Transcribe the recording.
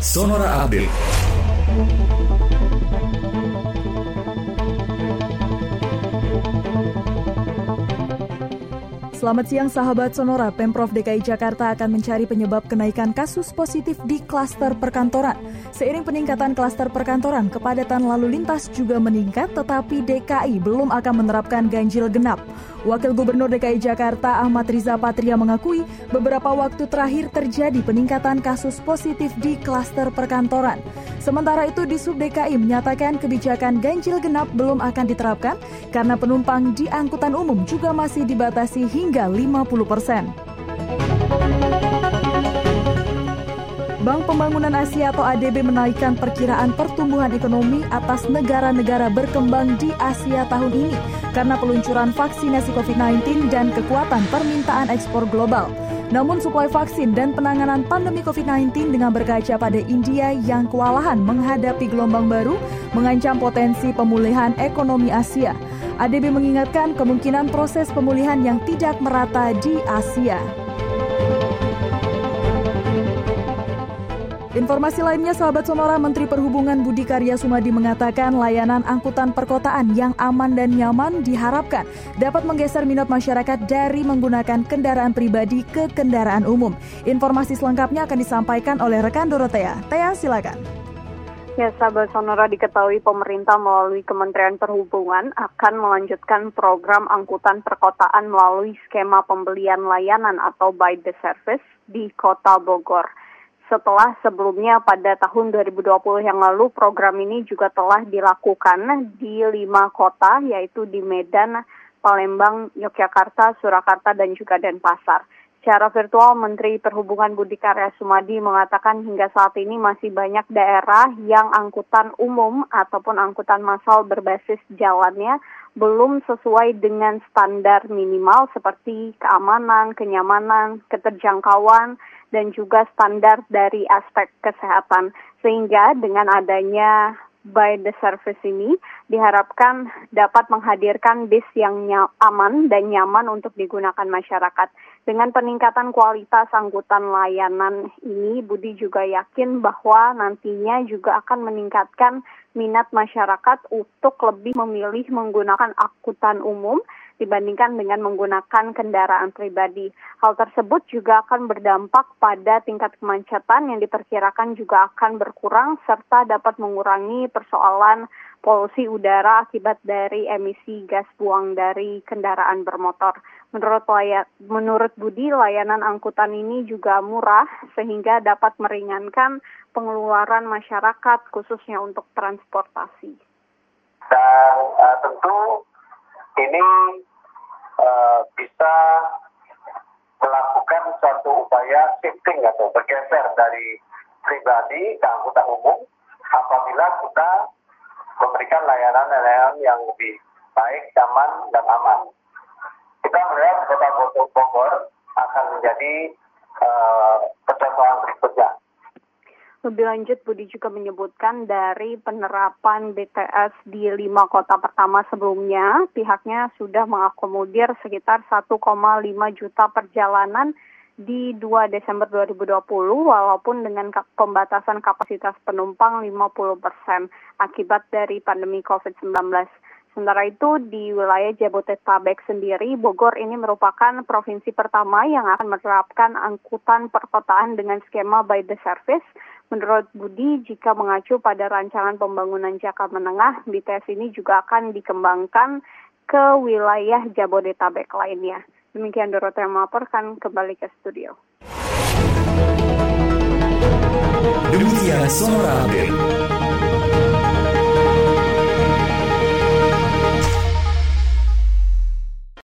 Sonora Update. Selamat siang sahabat Sonora, Pemprov DKI Jakarta akan mencari penyebab kenaikan kasus positif di klaster perkantoran. Seiring peningkatan klaster perkantoran, kepadatan lalu lintas juga meningkat tetapi DKI belum akan menerapkan ganjil genap. Wakil Gubernur DKI Jakarta Ahmad Riza Patria mengakui beberapa waktu terakhir terjadi peningkatan kasus positif di klaster perkantoran. Sementara itu di Sub DKI menyatakan kebijakan ganjil genap belum akan diterapkan karena penumpang di angkutan umum juga masih dibatasi hingga 50 persen. Bank Pembangunan Asia atau ADB menaikkan perkiraan pertumbuhan ekonomi atas negara-negara berkembang di Asia tahun ini karena peluncuran vaksinasi COVID-19 dan kekuatan permintaan ekspor global. Namun suplai vaksin dan penanganan pandemi COVID-19 dengan berkaca pada India yang kewalahan menghadapi gelombang baru mengancam potensi pemulihan ekonomi Asia. ADB mengingatkan kemungkinan proses pemulihan yang tidak merata di Asia. Informasi lainnya, sahabat Sonora, Menteri Perhubungan Budi Karya Sumadi mengatakan layanan angkutan perkotaan yang aman dan nyaman diharapkan dapat menggeser minat masyarakat dari menggunakan kendaraan pribadi ke kendaraan umum. Informasi selengkapnya akan disampaikan oleh rekan Dorotea. Tea, silakan. Ya, sahabat Sonora diketahui pemerintah melalui Kementerian Perhubungan akan melanjutkan program angkutan perkotaan melalui skema pembelian layanan atau by the service di Kota Bogor setelah sebelumnya pada tahun 2020 yang lalu program ini juga telah dilakukan di lima kota yaitu di Medan, Palembang, Yogyakarta, Surakarta, dan juga Denpasar. Secara virtual, Menteri Perhubungan Budi Karya Sumadi mengatakan hingga saat ini masih banyak daerah yang angkutan umum ataupun angkutan massal berbasis jalannya belum sesuai dengan standar minimal seperti keamanan, kenyamanan, keterjangkauan, dan juga standar dari aspek kesehatan. Sehingga dengan adanya by the service ini diharapkan dapat menghadirkan bis yang aman dan nyaman untuk digunakan masyarakat. Dengan peningkatan kualitas angkutan layanan ini, Budi juga yakin bahwa nantinya juga akan meningkatkan minat masyarakat untuk lebih memilih menggunakan angkutan umum dibandingkan dengan menggunakan kendaraan pribadi. Hal tersebut juga akan berdampak pada tingkat kemacetan yang diperkirakan juga akan berkurang serta dapat mengurangi persoalan polusi udara akibat dari emisi gas buang dari kendaraan bermotor. Menurut layat, menurut Budi, layanan angkutan ini juga murah sehingga dapat meringankan pengeluaran masyarakat khususnya untuk transportasi. Dan uh, tentu ini uh, bisa melakukan suatu upaya shifting atau bergeser dari pribadi ke angkutan umum apabila kita memberikan layanan-layanan yang lebih baik, nyaman, dan aman. Kita melihat kota Bogor akan menjadi uh, percontohan berikutnya lebih lanjut, Budi juga menyebutkan dari penerapan BTS di lima kota pertama sebelumnya, pihaknya sudah mengakomodir sekitar 1,5 juta perjalanan di 2 Desember 2020 walaupun dengan pembatasan kapasitas penumpang 50 persen akibat dari pandemi COVID-19. Sementara itu di wilayah Jabodetabek sendiri, Bogor ini merupakan provinsi pertama yang akan menerapkan angkutan perkotaan dengan skema by the service Menurut Budi, jika mengacu pada rancangan pembangunan jangka menengah, BTS ini juga akan dikembangkan ke wilayah Jabodetabek lainnya. Demikian Dorota yang melaporkan kembali ke studio. Demikian Update.